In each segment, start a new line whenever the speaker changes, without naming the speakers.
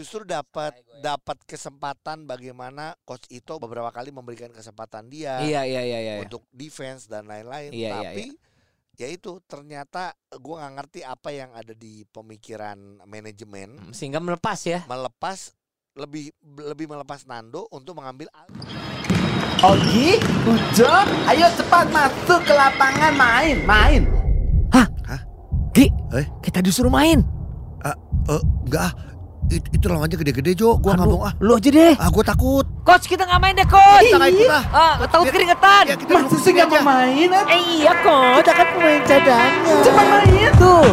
justru dapat dapat kesempatan bagaimana coach itu beberapa kali memberikan kesempatan dia
Iya iya iya iya.
untuk defense dan lain-lain
Iya, iya,
tapi ya itu ternyata gua nggak ngerti apa yang ada di pemikiran manajemen
Hmm, Sehingga melepas ya.
melepas lebih lebih melepas Nando untuk mengambil
Ogi, Ujo, ayo cepat masuk ke lapangan main, main.
Gi,
Eh?
kita disuruh main.
Eh, enggak ah. It- itu lawannya gede-gede Jo gua nggak mau ah
Lu aja deh.
ah gua takut
Coach kita nggak main deh coach.
kita nggak ikut ah
Ah, takut
Biar-
keringetan.
ya, kita
Masa
duduk
sih nggak mau main? eh?
Eh iya coach.
kita kan pemain cadangan
Cepat main.
Tuh.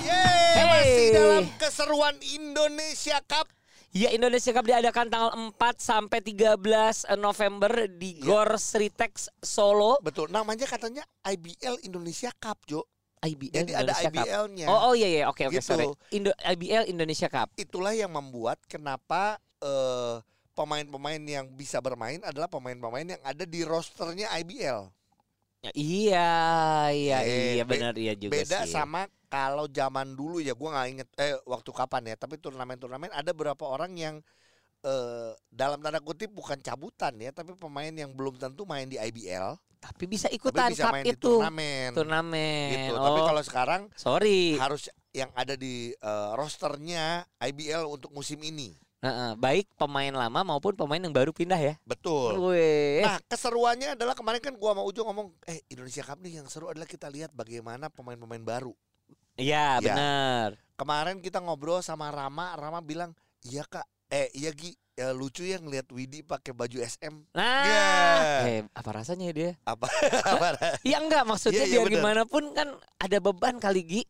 Yeay,
Hey.
masih dalam keseruan Indonesia Cup
Ya Indonesia Cup diadakan tanggal 4 sampai 13 November di
Ya.
Gor Sritex Solo.
betul namanya katanya IBL Indonesia Cup Jo
IBL
jadi ada
Indonesia Cup.
IBL-nya
Oh, oh iya iya oke oke
Gitu.
sorry. Indo IBL Indonesia Cup.
itulah yang membuat kenapa eh, pemain-pemain yang bisa bermain adalah pemain-pemain yang ada di rosternya IBL
Ya, iya iya
Eh,
iya
be-
benar iya juga
beda
sih.
sama kalau zaman dulu ya gua nggak inget eh waktu kapan ya tapi turnamen-turnamen ada beberapa orang yang eh, dalam tanda kutip bukan cabutan ya tapi pemain yang belum tentu main di IBL
Tapi bisa
tapi
ikutan
bisa
cup
main di
itu.
turnamen
Turnamen.
gitu
Oh,
tapi kalau sekarang
sorry.
harus yang ada di eh, rosternya IBL untuk musim ini
Heeh, baik pemain lama maupun pemain yang baru pindah ya.
betul
Wih.
Nah, keseruannya adalah kemarin kan gua sama Ujo ngomong, eh Indonesia Cup nih yang seru adalah kita lihat bagaimana pemain-pemain baru.
Iya
Ya.
benar.
Kemarin kita ngobrol sama Rama, Rama bilang, "Iya, Kak. Eh, iya Gi, ya, lucu ya ngeliat Widi pakai baju SM."
Nah,
Iya.
eh apa rasanya ya dia?
Apa? Apa?
Ya enggak maksudnya
Iya, iya,
biar gimana pun kan ada beban kali Gi.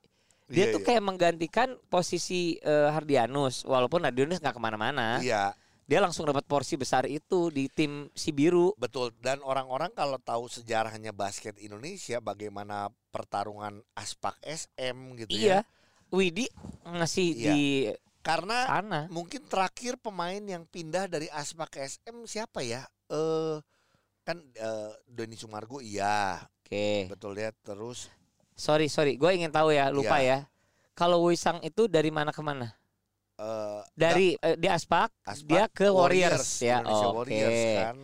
Dia
Iya,
tuh
iya.
kayak menggantikan posisi eh, Hardianus walaupun Hardianus nggak ke mana-mana.
Iya,
Dia langsung dapat porsi besar itu di tim si biru.
betul. Dan orang-orang kalau tahu sejarahnya basket Indonesia, bagaimana pertarungan Aspak SM gitu
Iya.
ya.
Widi ngasih
Iya.
di
Karena
sana.
mungkin terakhir pemain yang pindah dari Aspak ke SM siapa ya? Eh kan eh, Doni Sumargo iya,
Oke.
betul ya. Terus
Sorry sorry, gue ingin tahu ya, lupa
Iya.
ya. Kalau Wisang itu dari mana ke mana?
eh
Dari eh, di Aspak,
Aspak,
dia ke Warriors, ya.
Indonesia
Oke.
Warriors kan.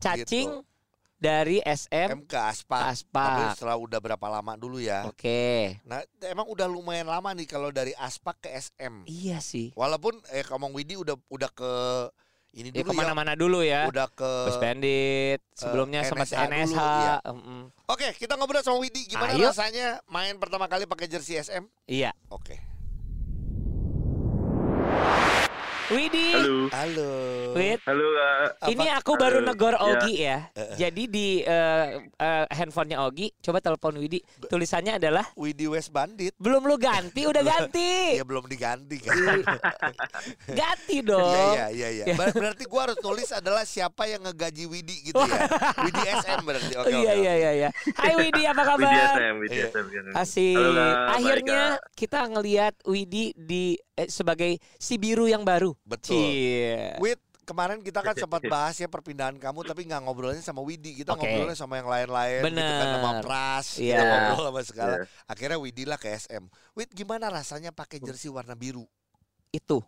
Cacing
Gitu.
Dari SM
M ke Aspak.
Aspak.
Tapi setelah udah berapa lama dulu ya.
Oke.
Nah, emang udah lumayan lama nih kalau dari Aspak ke SM.
Iya sih.
Walaupun eh ngomong Widi udah udah ke ini
Ya
dulu ya.
ke mana-mana dulu ya.
Udah ke
Bandit, sebelumnya sempat
NSH
NSH.
dulu, iya.
mm-mm.
Oke, kita ngobrol sama Widi. Gimana
Ayo.
rasanya main pertama kali pakai jersey SM?
Iya.
Oke.
Widi,
Halo.
Halo.
Wid,
Halo Kak.
Apa?
ini aku baru
Halo.
negor
Ya.
Ogi ya. Jadi di eh, eh, handphonenya Ogi, coba telepon Widi. Tulisannya adalah
Widi West Bandit.
belum lu ganti, udah ganti.
Ya belum diganti kan.
Ganti
Iya
dong.
iya iya iya. Ber- Berarti gua harus tulis adalah siapa yang ngegaji Widi gitu ya. Widi SM berarti. Oke oke.
iya iya iya iya. Hai Widi, apa
Widi
kabar?
SM, Widi
Iya.
SM. kan.
Asik.
Halo.
Akhirnya
Baik,
kita ngelihat Widi di eh, sebagai si biru yang baru.
Betul.
Cie.
Wid, kemarin kita kan sempat bahas ya perpindahan kamu tapi nggak ngobrolnya sama Widi. Kita
Oke.
ngobrolnya sama yang lain-lain gitu kan sama. Pras,
Iya.
kita ngobrol sama segala.
Iya.
Akhirnya Widi lah ke SM. Wid, gimana rasanya pakai jersey warna biru?
Itu.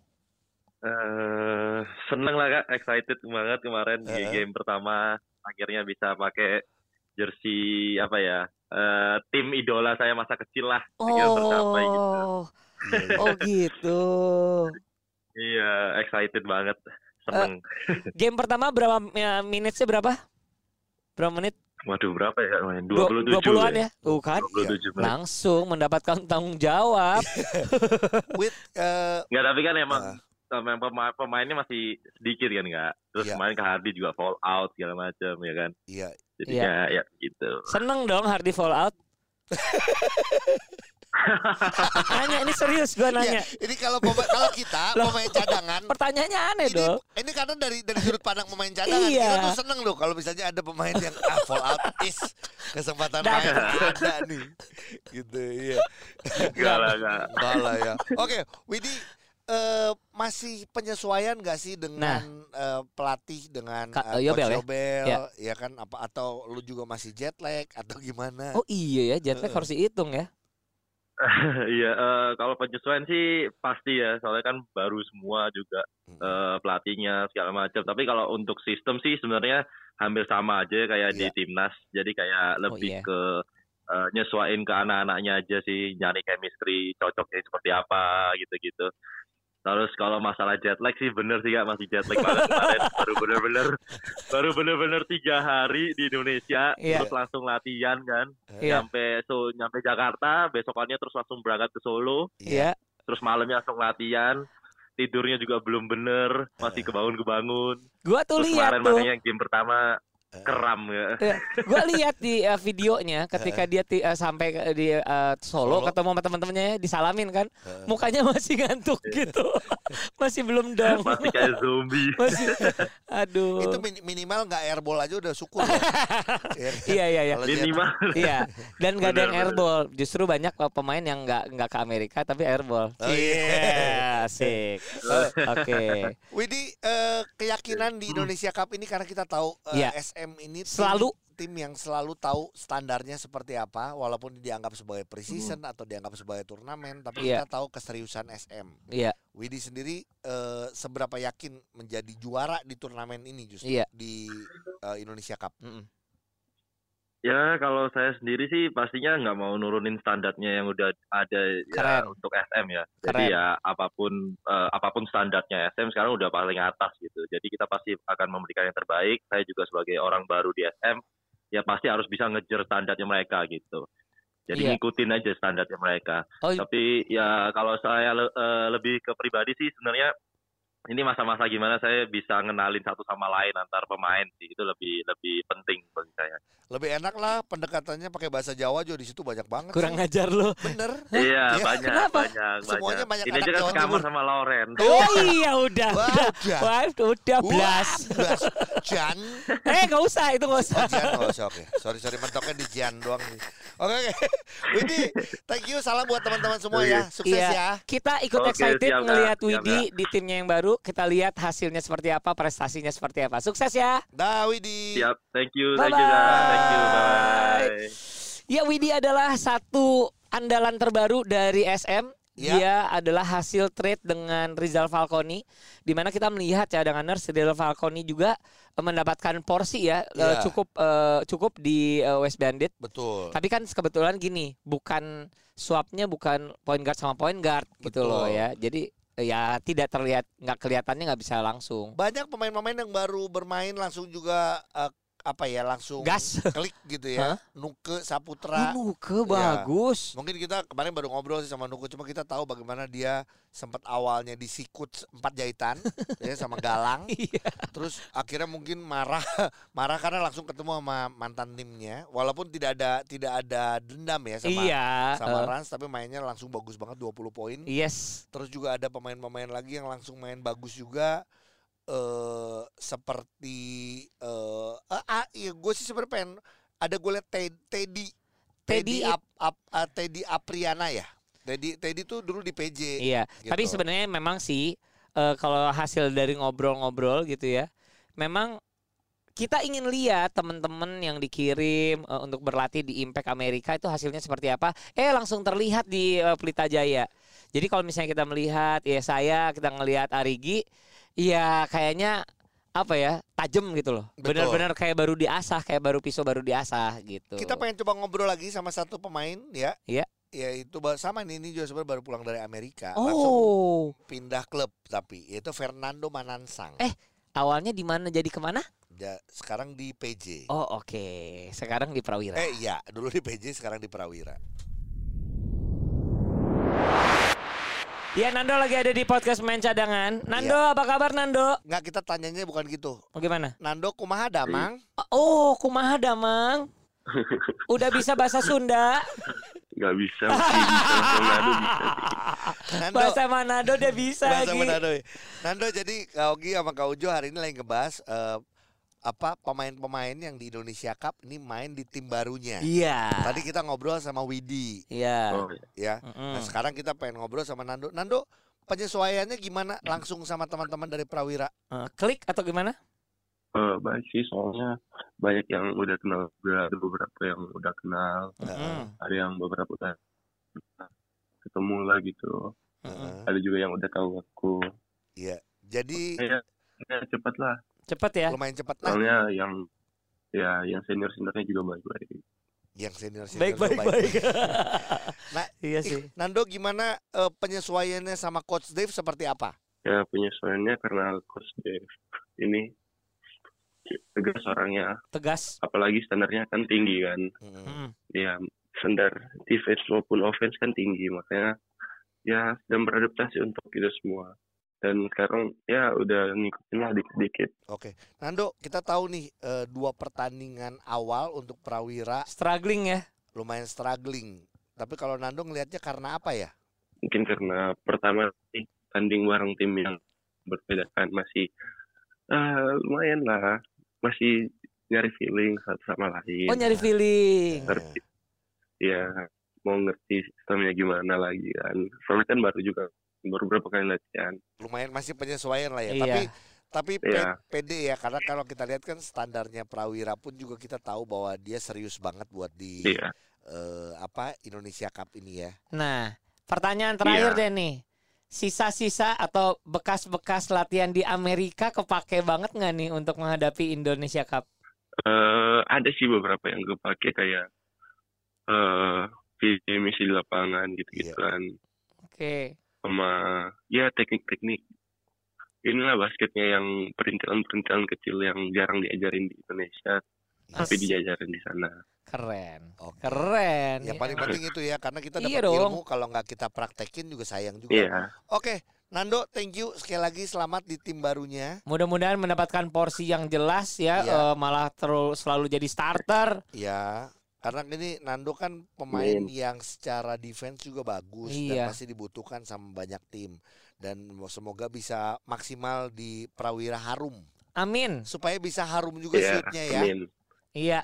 Eh, seneng lah Kak, excited banget kemarin di
Heeh.
game pertama. Akhirnya bisa pakai jersey apa ya? eh, tim idola saya masa kecil lah. Akhirnya tercapai gitu.
Oh. Oh gitu.
Iya, excited banget. Seneng.
Game pertama berapa ya, minutnya berapa? Berapa menit?
Waduh, berapa ya main?
Dua-
27
20-an ya? Tuh kan.
27 menit.
Langsung mendapatkan tanggung jawab.
Wid, eh,
Enggak, tapi kan emang
Ah.
sama yang pema- pemainnya masih sedikit kan Kak. Terus
Iya.
kemarin ke Hardy juga fall out segala macam ya kan.
iya.
Jadinya ya gitu.
Seneng dong Hardy Fallout. nanya ini serius gua nanya.
Iya, ini kalau pema- kalau kita pemain cadangan
Pertanyaannya aneh
ini,
dong.
ini karena dari dari sudut pandang pemain cadangan
Iya.
kita tuh seneng loh kalau misalnya ada pemain yang ah fall out is kesempatan
Dapat.
main ada nih gitu iya
Enggak lah, enggak.
Enggak lah ya oke Widi eh, masih penyesuaian gak sih dengan eh, pelatih dengan
Ka-
eh,
Yobel
Coach
ya?
Yobel
Ya.
ya kan apa atau lu juga masih jet lag atau gimana
Oh iya ya, jet lag
Heeh.
harus dihitung ya.
Iya, eh, kalau penyesuaian sih pasti ya, soalnya kan baru semua juga eh, pelatihnya segala macam. Tapi kalau untuk sistem sih sebenarnya hampir sama aja kayak di
Iya.
timnas. Jadi kayak
iya.
lebih ke eh, nyesuaiin ke anak-anaknya aja sih, nyari chemistry, cocoknya seperti apa gitu-gitu. Terus kalau masalah jet lag sih bener sih kak. Masih jet lag banget kemarin. Baru bener-bener baru bener-bener tiga hari di Indonesia.
Iya.
terus langsung latihan kan.
Iya.
nyampe so nyampe Jakarta besokannya terus langsung berangkat ke Solo.
Iya.
terus malamnya langsung latihan. Tidurnya juga belum bener. Masih kebangun-kebangun.
Gua tuh
terus
lihat
kemarin
tuh.
makanya game pertama keram ya.
Gue lihat di uh, videonya ketika dia uh, sampai di uh, Solo,
Solo.
ketemu sama teman-temannya disalamin kan, mukanya masih ngantuk gitu, masih belum dong,
masih kayak zombie.
Masih, aduh,
Itu min- minimal nggak airball aja udah syukur. loh. Iya kan?
iya. Iya iya,
minimal.
Iya, dan gak ada yang airball, justru banyak uh, pemain yang nggak nggak ke Amerika tapi airball,
Oh,
iya, asik, oke,
Widi eh, keyakinan di Indonesia Cup ini karena kita tahu eh,
Iya.
SM ini tim-
Selalu.
tim yang selalu tahu standarnya seperti apa walaupun dianggap sebagai preseason atau dianggap sebagai turnamen tapi
Hmm. Iya.
kita tahu keseriusan SM.
iya,
Widi sendiri eh, seberapa yakin menjadi juara di turnamen ini justru
Iya.
di eh, Indonesia Cup.
Mm-mm.
Ya kalau saya sendiri sih pastinya nggak mau nurunin standarnya yang udah ada ya untuk SM ya. Jadi
Keren.
ya apa pun eh, apa pun standarnya SM sekarang udah paling atas gitu. Jadi kita pasti akan memberikan yang terbaik. Saya juga sebagai orang baru di SM ya pasti harus bisa ngejar standarnya mereka gitu. Jadi
Iya.
ngikutin aja standarnya mereka.
Oh,
tapi ya kalau saya le- eh, lebih ke pribadi sih sebenarnya ini masa-masa gimana saya bisa ngenalin satu sama lain antar pemain sih itu lebih lebih penting bagi saya
Lebih enak lah pendekatannya pakai bahasa Jawa juga di situ banyak banget.
kurang
sih.
ngajar lo.
Bener.
Iya,
Iya,
banyak,
kenapa?
banyak,
Semuanya banyak
Ini aja kan
Timur.
sama Lauren.
Oh iya udah,
Wah,
udah,
udah.
Wah, udah blas.
blas. Jan.
Eh nggak usah itu nggak usah.
Oh, Jian nggak usah oke. Sorry sorry mentoknya di Jian doang nih. Oke oke. Widi, thank you. Salam buat teman-teman semua ya. Sukses
Iya.
ya.
Kita ikut
Oke,
excited
siap,
ngelihat
Siap,
Widi di timnya yang baru. Kita lihat hasilnya seperti apa, prestasinya seperti apa. Sukses ya.
Dah Widi.
Siap, thank you,
Bye-bye.
thank you, thank you, bye.
Ya Widi adalah satu andalan terbaru dari SM.
Ya.
Dia adalah hasil trade dengan Rizal Falconi, di mana kita melihat cadanganers Rizal Falconi juga eh, mendapatkan porsi ya, eh,
Ya.
cukup eh, cukup di West Bandit.
Betul.
Tapi kan kebetulan gini, bukan swapnya bukan point guard sama point guard gitu
Betul.
loh ya. Jadi ya tidak terlihat nggak kelihatannya nggak bisa langsung.
Banyak pemain-pemain yang baru bermain langsung juga eh, apa ya langsung
Gas.
klik gitu ya. Nuke Saputra.
ke
Iya.
bagus.
Mungkin kita kemarin baru ngobrol sih sama Nuke cuma kita tahu bagaimana dia sempat awalnya disikut empat jahitan ya sama Galang.
Iya.
Terus akhirnya mungkin marah marah karena langsung ketemu sama mantan timnya walaupun tidak ada tidak ada dendam ya sama
Iya.
sama
eh,
Rans tapi mainnya langsung bagus banget 20 poin.
yes.
Terus juga ada pemain-pemain lagi yang langsung main bagus juga eh seperti eh ah, ah, iya gue sih sebenarnya pengen ada gue liat Ted- Teddy
Teddy
Teddy Ap, Ap- ah, Teddy Apriana ya. Teddy Teddy tuh dulu di PJ.
Iya. Tapi
gitu.
sebenarnya memang sih eh, kalau hasil dari ngobrol-ngobrol gitu ya, memang kita ingin lihat teman-teman yang dikirim eh, untuk berlatih di Impact Amerika itu hasilnya seperti apa. Eh langsung terlihat di eh, Pelita Jaya. Jadi kalau misalnya kita melihat ya saya kita ngelihat Arigi, ya kayaknya apa ya tajam gitu loh. Benar-benar kayak baru diasah, kayak baru pisau baru diasah gitu.
Kita pengen coba ngobrol lagi sama satu pemain ya.
Iya.
Ya itu sama nih ini juga sebenarnya baru pulang dari Amerika. Langsung
Oh,
pindah klub tapi yaitu Fernando Manansang.
Eh. awalnya di mana jadi ke mana?
Ja- sekarang di PJ.
Oh oke, sekarang di Prawira.
Eh iya, dulu di PJ sekarang di Prawira.
Ya Nando lagi ada di podcast main cadangan. Nando
Iya.
apa kabar Nando?
Nggak kita tanyanya bukan gitu.
Oh, gimana?
Nando kumaha damang?
Oh kumaha damang? Udah bisa bahasa Sunda?
Nggak bisa.
Nando,
Bahasa Manado dia bisa
bahasa. Manado. ya. Nando jadi Kak Ogi sama Kak Ujo hari ini lagi ngebahas eh, apa pemain-pemain yang di Indonesia Cup ini main di tim barunya.
Iya.
Tadi kita ngobrol sama Widi
Iya.
Oh, iya.
ya.
Mm-mm.
Nah, sekarang kita pengen ngobrol sama Nando. Nando, penyesuaiannya gimana langsung sama teman-teman dari Prawira?
Eh, klik atau gimana?
Eh, baik sih, soalnya banyak yang udah kenal juga, ada beberapa yang udah kenal,
Mm-mm.
ada yang beberapa udah
semula gitu.
Heeh.
Ada juga yang udah tahu aku.
Iya. Jadi
Ya, ya cepat lah.
Cepet ya.
lumayan cepat lah
Soalnya yang ya yang senior seniornya juga baik-baik.
yang senior senior
Baik baik baik.
Nah,
iya sih.
Nando gimana eh, penyesuaiannya sama Coach Dave seperti apa?
Ya penyesuaiannya karena coach Dave ini tegas orangnya,
Tegas.
apalagi standarnya kan tinggi kan.
Mm.
Mm.
Ya standar defense maupun offense kan tinggi, makanya ya sedang beradaptasi untuk itu semua. Dan sekarang ya udah ngikutin lah dikit-dikit.
Oke, Nando, kita tahu nih eh, dua pertandingan awal untuk Prawira
Struggling ya.
lumayan struggling. Tapi kalau Nando ngelihatnya karena apa ya?
Mungkin karena pertama sih tanding bareng tim yang berbeda kan masih eh, lumayan lah, masih nyari feeling satu sama lain.
Oh nyari feeling.
ngerti ya mau ngerti sistemnya gimana lagi kan soalnya kan baru juga baru berapa kali latihan
Lumayan masih penyesuaian lah ya.
Iya.
Tapi tapi
Iya.
pede ya karena kalau kita lihat kan standarnya Prawira pun juga kita tahu bahwa dia serius banget buat di
iya
eh, apa Indonesia Cup ini ya.
Nah, pertanyaan terakhir
Iya.
deh nih. Sisa-sisa atau bekas-bekas latihan di Amerika kepake banget nggak nih untuk menghadapi Indonesia Cup?
Eh, ada sih beberapa yang kepake kayak eh visi misi di lapangan gitu gitu
Iya.
kan
Oke.
Sama ya teknik-teknik inilah basketnya yang perintilan-perintilan kecil yang jarang diajarin di Indonesia tapi
As-
diajarin di sana
Keren.
Oke.
Keren.
Yang
ya.
paling penting itu ya karena kita dapat
Iya dong.
ilmu kalau nggak kita praktekin juga sayang juga.
iya
Oke, Nando, thank you sekali lagi selamat di tim barunya.
Mudah-mudahan mendapatkan porsi yang jelas ya,
Iya.
eh, malah terus selalu jadi starter.
Ya, karena ini Nando kan pemain
Amin.
yang secara defense juga bagus
Iya.
dan pasti dibutuhkan sama banyak tim. Dan semoga bisa maksimal di Prawira Harum
Amin.
supaya bisa harum juga
ya
shootnya ya.
amin
Iya.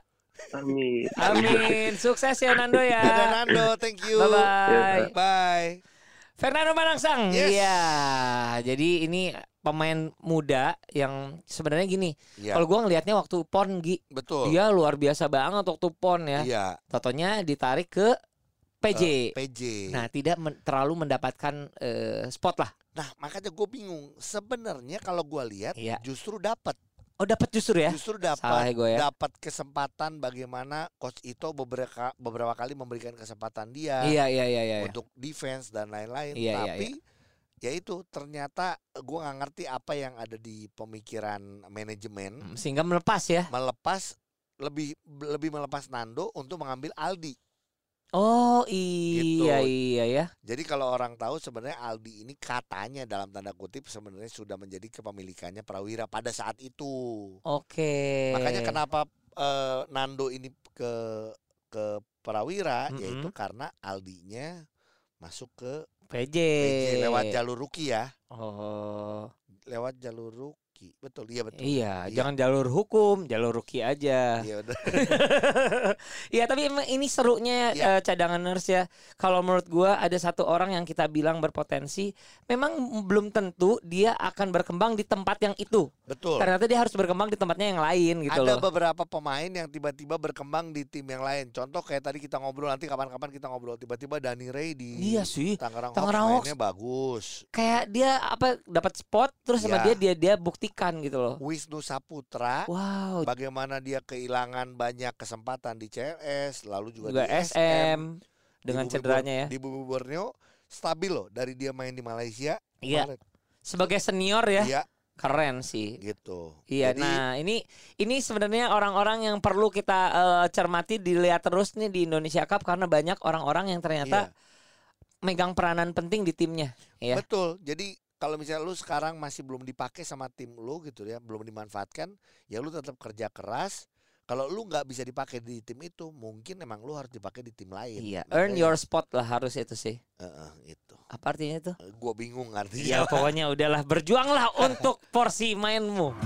amin
Amin. Sukses ya Nando
Dadah
ya.
Nando, thank you.
Bye bye.
Bye.
Fernando Manangsang.
Yes.
Iya. Jadi ini pemain muda yang sebenarnya gini.
Ya,
Kalau gua ngelihatnya waktu PON Gi,
betul.
dia luar biasa banget waktu PON ya.
Iya.
Totonya ditarik ke PJ.
eh, PJ.
Nah, tidak men- terlalu mendapatkan eh, spot lah.
Nah, makanya gue bingung. Sebenarnya kalau gue lihat
Iya.
justru dapat,
Oh, dapat justru ya.
justru dapat,
ya ya.
dapat kesempatan bagaimana coach Ito beberapa beberapa kali memberikan kesempatan dia
Iya, iya, iya, iya. iya.
untuk defense dan lain-lain.
Iya, iya,
Tapi ya itu ternyata gue nggak ngerti apa yang ada di pemikiran manajemen
Hmm, Sehingga melepas ya.
melepas lebih lebih melepas Nando untuk mengambil Aldi.
Oh, iya,
Gitu.
iya ya.
Jadi kalau orang tahu sebenarnya Aldi ini katanya dalam tanda kutip sebenarnya sudah menjadi kepemilikannya Prawira pada saat itu.
Oke.
Makanya kenapa eh, Nando ini ke ke Prawira
Mm-mm.
yaitu karena Aldinya masuk ke
PJ.
PJ lewat jalur rookie ya.
Oh.
Lewat jalur rookie. Betul, iya betul.
Iya,
Iya.
jangan jalur hukum, jalur rookie aja.
Iya udah.
Iya, tapi emang ini serunya
Iya.
eh, cadangan nurse ya. Kalau menurut gua ada satu orang yang kita bilang berpotensi, memang belum tentu dia akan berkembang di tempat yang itu.
Betul.
Ternyata dia harus berkembang di tempatnya yang lain gitu
Ada
loh.
beberapa pemain yang tiba-tiba berkembang di tim yang lain. Contoh kayak tadi kita ngobrol nanti kapan-kapan kita ngobrol tiba-tiba Dani Ray di
Iya sih.
Tangerang,
Tangerang
Hawks mainnya bagus.
Kayak dia apa dapat spot terus sama
Iya.
dia dia dia buktikan gitu loh.
Wisnu Saputra
Wow,
bagaimana dia kehilangan banyak kesempatan di CLS lalu juga,
juga
di SM,
SM dengan
Bumi
cederanya ya.
Di Bumi Borneo stabil loh dari dia main di Malaysia
Iya, sebagai senior ya,
Iya,
keren sih.
gitu.
Iya,
Jadi,
nah ini ini sebenarnya orang-orang yang perlu kita eh, cermati dilihat terus nih di Indonesia Cup karena banyak orang-orang yang ternyata
iya,
megang peranan penting di timnya. Ya.
betul. Jadi kalau misalnya lu sekarang masih belum dipakai sama tim lu gitu ya, belum dimanfaatkan, ya lu tetap kerja keras. Kalau lu nggak bisa dipakai di tim itu, mungkin emang lu harus dipakai di tim lain.
Iya,
Makanya-
earn your spot lah harus itu sih.
Heeh, itu.
Apa artinya itu?
Gua bingung artinya.
Ya pokoknya udahlah berjuanglah untuk porsi mainmu.